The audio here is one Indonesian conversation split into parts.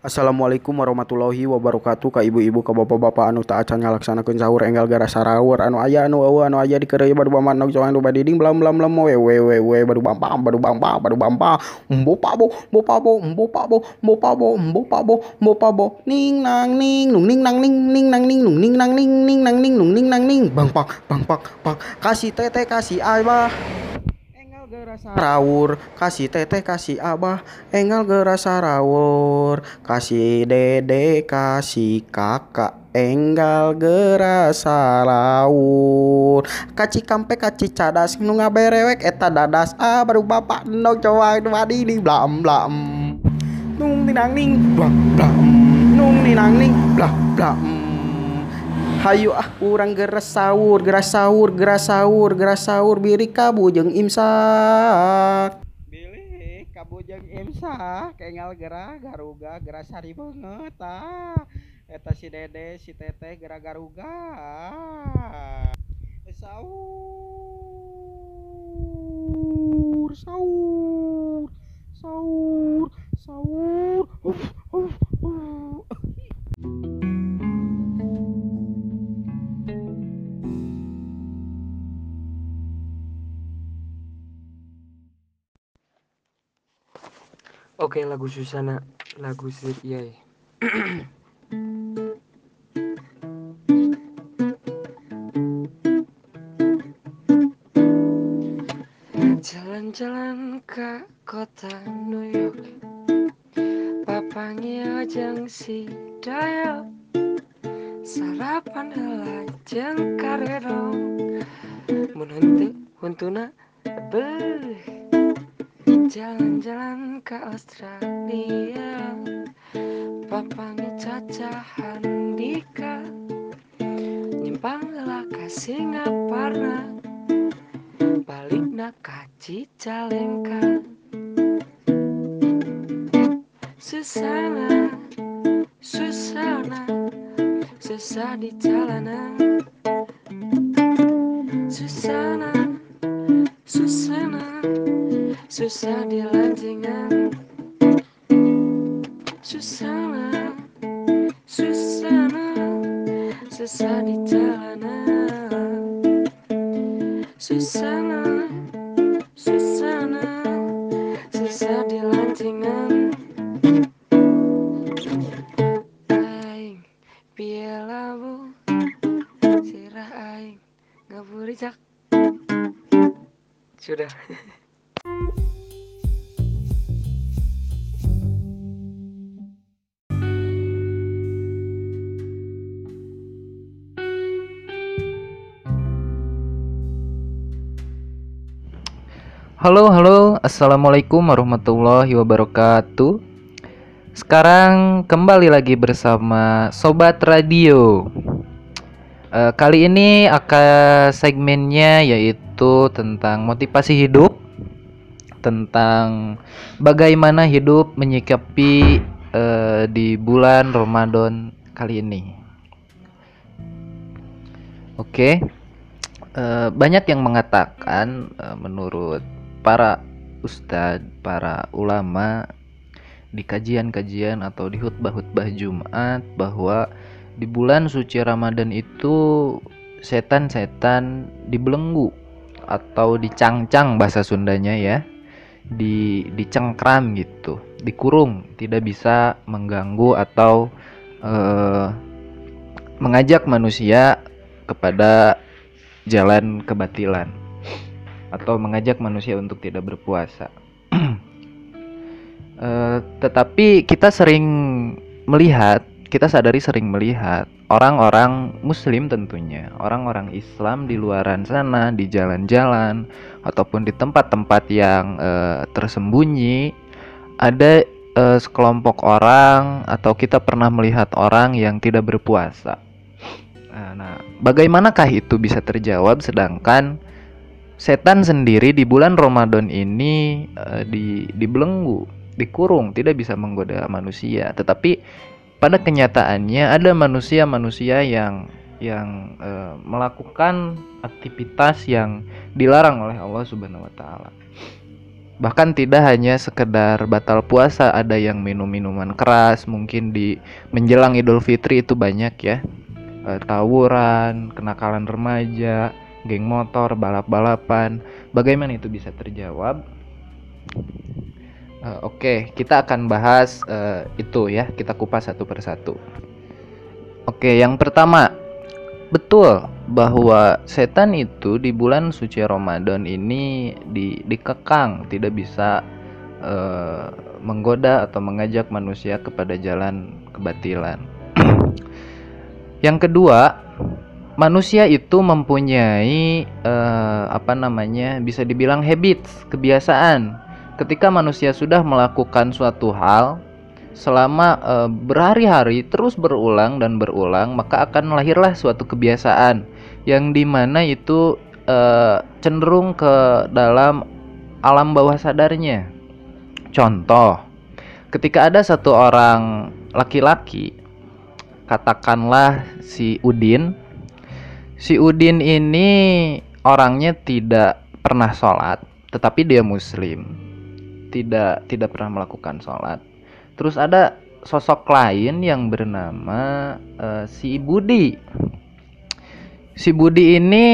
Assalamualaikum warahmatullahi wabarakatuh. Ka ibu-ibu ka bapak-bapak anu taat can ngalaksanakeun sahur enggal gara saraur. Anu aya anu eueuh anu aya di keureuy badu bamannog jong anu badiding blam blam blam we we we we badu bampam badu bampam badu bampam embo pabo embo pabo embo pabo embo pabo embo pabo embo pabo. Ning nang ning nung ning nang ning ning nang ning nung ning nang ning ning nang ning nung ning nang ning. Bang pak bang pak pak. Kasih teteh kasih abah enggal geura saraur kasih teteh kasih abah enggal geura saraur kasih dede kasih kakak enggal geura saraur kaci kampe kaci cadas nu ngaberewek eta dadas ah baru bapak endog coba wadi di blam blam. Nung tinang ning blam blam. Nung tinang ning blam blam Hayu ah urang geura sahur geura sahur geura sahur geura sahur biri kabu jeung imsak. Bilih kabujeng imsak enggal gerah garuga gerah sari banget ah. Eta si dede si teteh gerah garuga. Sahur sahur sahur sahur uf uf uf Oke lagu Susana lagu Sir Iyai Jalan-jalan ke kota New York. Papangi ajang si Dayo. Sarapan heula jeung karedong Mun huntuna beuh Jalan-jalan ke Australia. Papangi Caca Handika Nyimpang heula ka Singaparna Balikna ka Cicalengka Susana Susana Susah di jalanan Susah di Halo, halo, assalamualaikum warahmatullahi wabarakatuh. Sekarang kembali lagi bersama Sobat Radio. Eh, kali ini akan segmennya yaitu tentang motivasi hidup, tentang bagaimana hidup menyikapi eh, di bulan Ramadan kali ini. Oke, Eh, banyak yang mengatakan eh, menurut para ustadz, para ulama di kajian-kajian atau di khutbah-khutbah Jumat bahwa di bulan suci Ramadan itu setan-setan dibelenggu atau dicangcang bahasa Sundanya ya. Di dicengkram gitu, dikurung, tidak bisa mengganggu atau eh, mengajak manusia kepada jalan kebatilan atau mengajak manusia untuk tidak berpuasa. Eh, tetapi kita sering melihat, kita sadari sering melihat orang-orang Muslim tentunya, orang-orang Islam di luaran sana, di jalan-jalan ataupun di tempat-tempat yang eh, tersembunyi, ada eh, sekelompok orang atau kita pernah melihat orang yang tidak berpuasa. Nah, Nah, bagaimanakah itu bisa terjawab sedangkan setan sendiri di bulan Ramadan ini eh, di dibelenggu, dikurung, tidak bisa menggoda manusia. Tetapi pada kenyataannya ada manusia-manusia yang yang eh, melakukan aktivitas yang dilarang oleh Allah Subhanahu wa taala. bahkan tidak hanya sekedar batal puasa ada yang minum minuman keras mungkin di menjelang Idul Fitri itu banyak ya eh, tawuran kenakalan remaja geng motor balap-balapan bagaimana itu bisa terjawab Eh, Oke, kita akan bahas eh, itu ya. Kita kupas satu persatu. Oke, yang pertama, betul bahwa setan itu di bulan suci Ramadan ini di, dikekang, tidak bisa eh, menggoda atau mengajak manusia kepada jalan kebatilan. yang kedua, manusia itu mempunyai eh, apa namanya? Bisa dibilang habits, kebiasaan ketika manusia sudah melakukan suatu hal selama e, berhari-hari terus berulang dan berulang maka akan lahirlah suatu kebiasaan yang di mana itu e, cenderung ke dalam alam bawah sadarnya contoh ketika ada satu orang laki-laki katakanlah si Udin si Udin ini orangnya tidak pernah sholat tetapi dia muslim tidak tidak pernah melakukan sholat. Terus ada sosok lain yang bernama uh, si Budi. Si Budi ini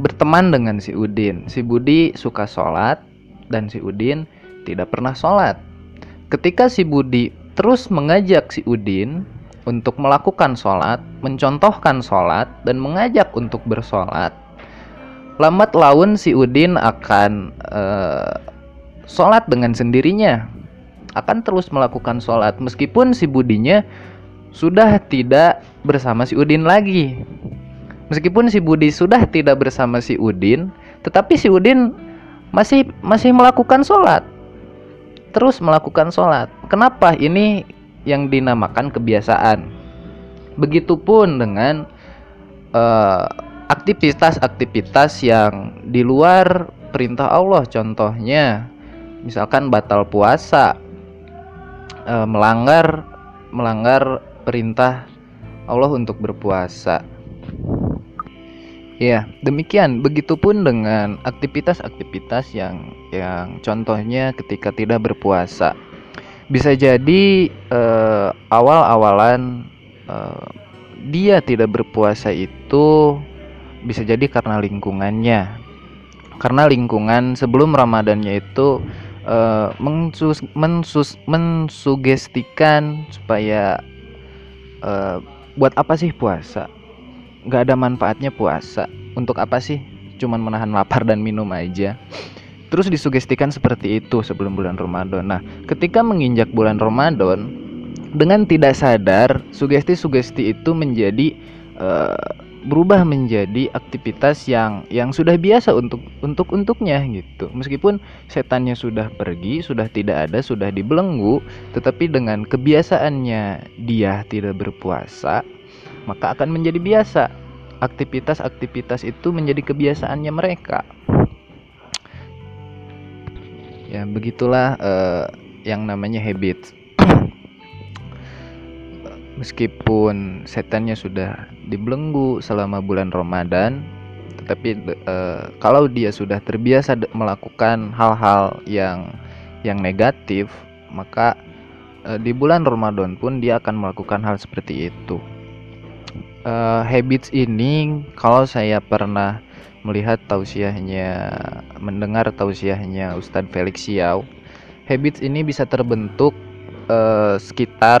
berteman dengan si Udin. Si Budi suka sholat dan si Udin tidak pernah sholat. Ketika si Budi terus mengajak si Udin untuk melakukan sholat, mencontohkan sholat, dan mengajak untuk bersolat, lambat laun si Udin akan uh, sholat dengan sendirinya. Akan terus melakukan sholat meskipun si budinya sudah tidak bersama si Udin lagi. Meskipun si Budi sudah tidak bersama si Udin tetapi si Udin masih masih melakukan sholat. Terus melakukan sholat. Kenapa ini yang dinamakan kebiasaan. Begitupun dengan uh, aktivitas-aktivitas yang di luar perintah Allah. Contohnya misalkan batal puasa e, melanggar melanggar perintah Allah untuk berpuasa. Ya demikian. Begitupun dengan aktivitas-aktivitas yang yang contohnya ketika tidak berpuasa bisa jadi e, awal-awalan e, dia tidak berpuasa itu bisa jadi karena lingkungannya karena lingkungan sebelum Ramadannya itu uh, mensus, mensugestikan supaya uh, buat apa sih puasa? Gak ada manfaatnya puasa. Untuk apa sih? Cuman menahan lapar dan minum aja. Terus disugestikan seperti itu sebelum bulan Ramadan. Nah, ketika menginjak bulan Ramadan, dengan tidak sadar, sugesti-sugesti itu menjadi uh, berubah menjadi aktivitas yang yang sudah biasa untuk untuk untuknya gitu. Meskipun setannya sudah pergi, sudah tidak ada, sudah dibelenggu, tetapi dengan kebiasaannya dia tidak berpuasa, maka akan menjadi biasa. Aktivitas-aktivitas itu menjadi kebiasaannya mereka. Ya, begitulah uh, yang namanya habit. Meskipun setannya sudah dibelenggu selama bulan Ramadan tetapi uh, kalau dia sudah terbiasa melakukan hal-hal yang yang negatif maka uh, di bulan Ramadan pun dia akan melakukan hal seperti itu. Uh, habits ini kalau saya pernah melihat tausiahnya mendengar tausiahnya Ustadz Felix Xiao habits ini bisa terbentuk uh, sekitar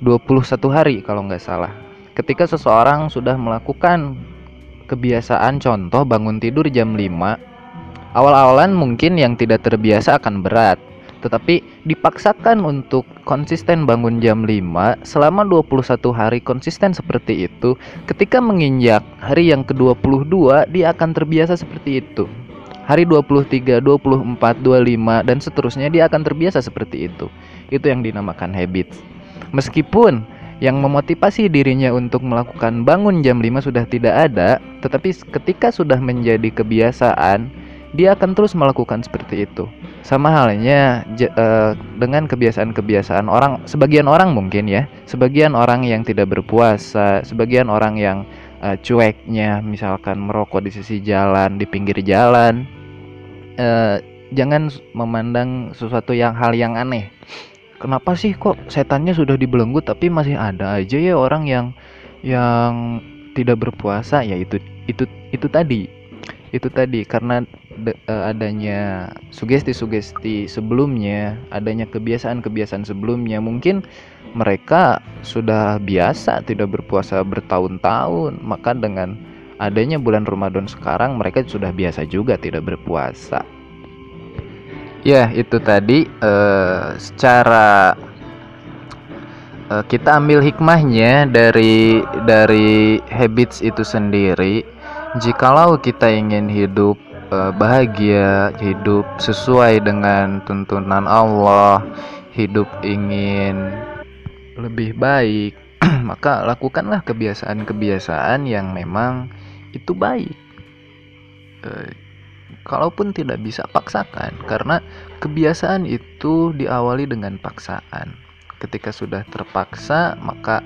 21 hari kalau nggak salah. Ketika seseorang sudah melakukan kebiasaan contoh bangun tidur jam 5, awal-awalan mungkin yang tidak terbiasa akan berat, tetapi dipaksakan untuk konsisten bangun jam 5 selama 21 hari konsisten seperti itu, ketika menginjak hari yang ke-22 dia akan terbiasa seperti itu. Hari 23, 24, 25 dan seterusnya dia akan terbiasa seperti itu. Itu yang dinamakan habits. Meskipun yang memotivasi dirinya untuk melakukan bangun jam 5 sudah tidak ada, tetapi ketika sudah menjadi kebiasaan, dia akan terus melakukan seperti itu. Sama halnya uh, dengan kebiasaan-kebiasaan orang, sebagian orang mungkin ya, sebagian orang yang tidak berpuasa, sebagian orang yang uh, cueknya, misalkan merokok di sisi jalan, di pinggir jalan, uh, jangan memandang sesuatu yang hal yang aneh. Kenapa sih kok setannya sudah dibelenggu tapi masih ada aja ya orang yang yang tidak berpuasa? Ya itu itu itu tadi itu tadi karena de, uh, adanya sugesti-sugesti sebelumnya adanya kebiasaan-kebiasaan sebelumnya mungkin mereka sudah biasa tidak berpuasa bertahun-tahun. Maka dengan adanya bulan Ramadan sekarang mereka sudah biasa juga tidak berpuasa. Ya itu tadi uh, secara uh, kita ambil hikmahnya dari dari habits itu sendiri jikalau kita ingin hidup uh, bahagia, hidup sesuai dengan tuntunan Allah, hidup ingin lebih baik, maka lakukanlah kebiasaan-kebiasaan yang memang itu baik. Uh, kalaupun tidak bisa paksakan, karena kebiasaan itu diawali dengan paksaan. Ketika sudah terpaksa, maka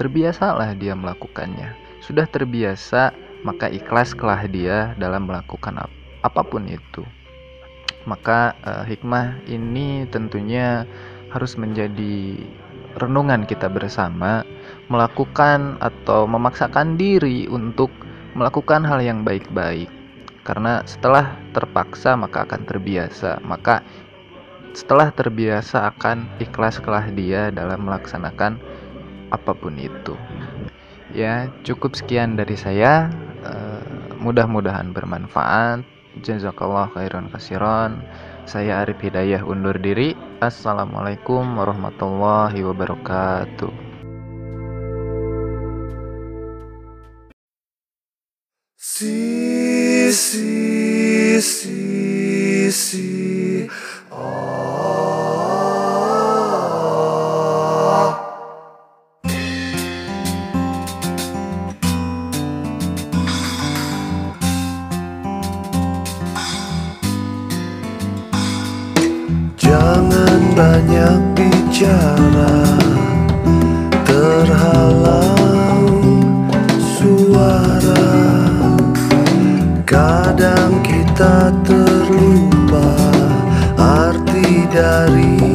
terbiasalah dia melakukannya. Sudah terbiasa maka ikhlaslah dia dalam melakukan ap apa pun itu. Maka uh, hikmah ini tentunya harus menjadi renungan kita bersama melakukan atau memaksakan diri untuk melakukan hal yang baik-baik. Karena setelah terpaksa maka akan terbiasa, maka setelah terbiasa akan ikhlaslah dia dalam melaksanakan apa pun itu. Ya, cukup sekian dari saya. Uh, mudah-mudahan bermanfaat. Jazakallah khairan kasiron. Saya Arif Hidayah undur diri. Assalamualaikum warahmatullahi wabarakatuh. Si si si si banyak dari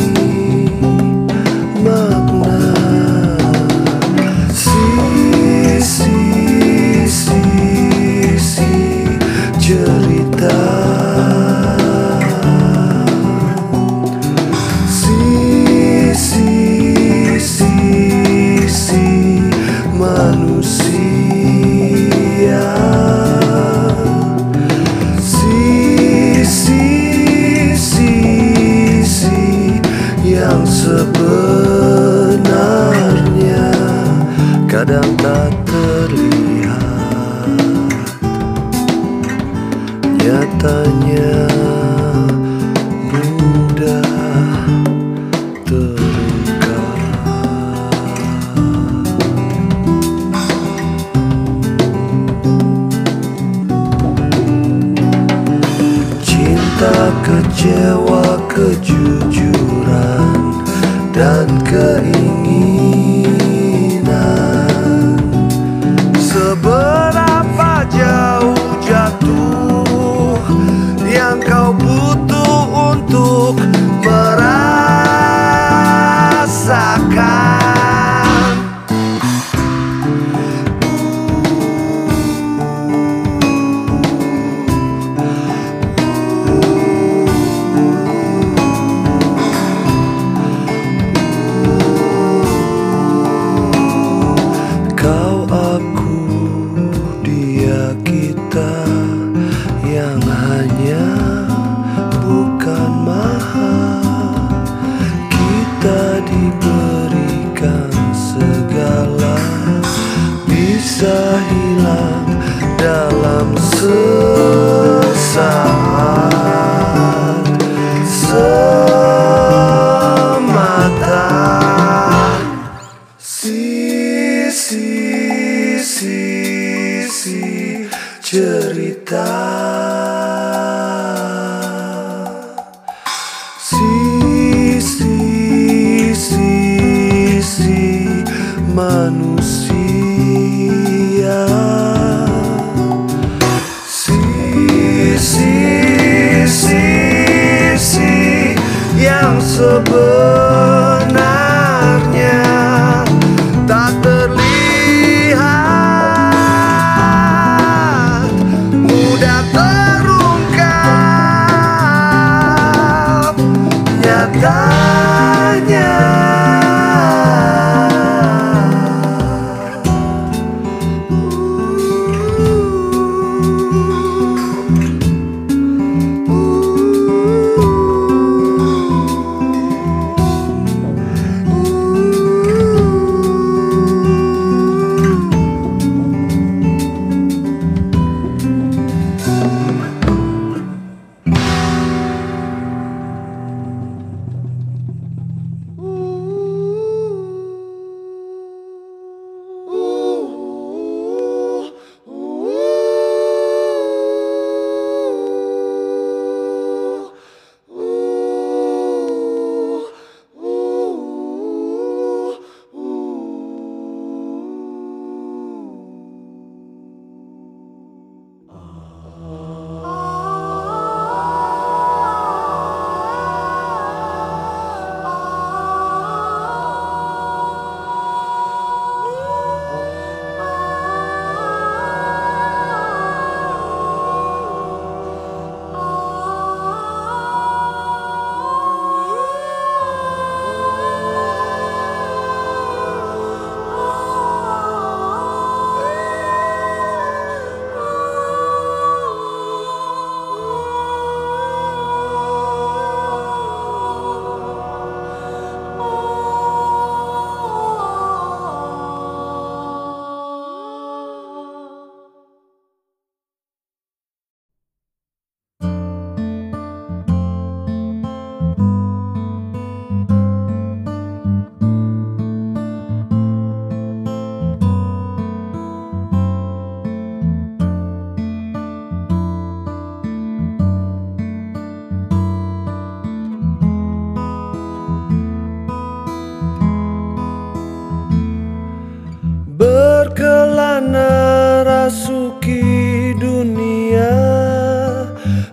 rasuki dunia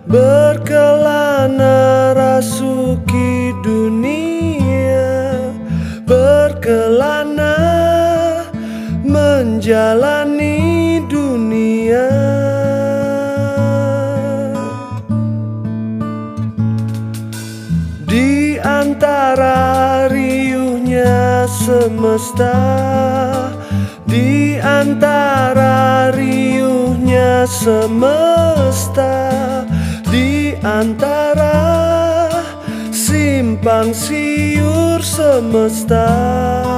Berkelana rasuki dunia Berkelana menjalani dunia. Di antara riuhnya semesta Di antara semesta Di antara simpang siur semesta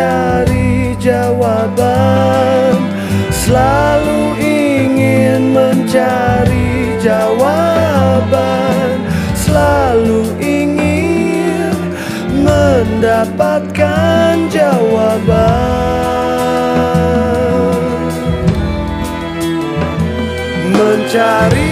mencari jawaban. Selalu ingin mencari jawaban. Selalu ingin mendapatkan jawaban. Mencari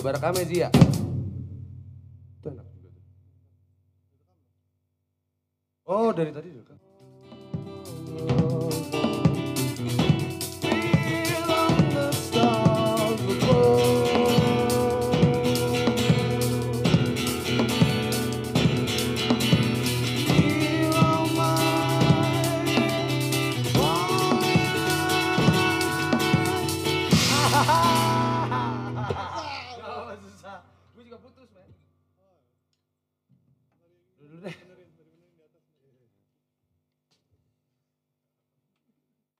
Ya Ji ya. Itu enak juga. Oh dari tadi direkam.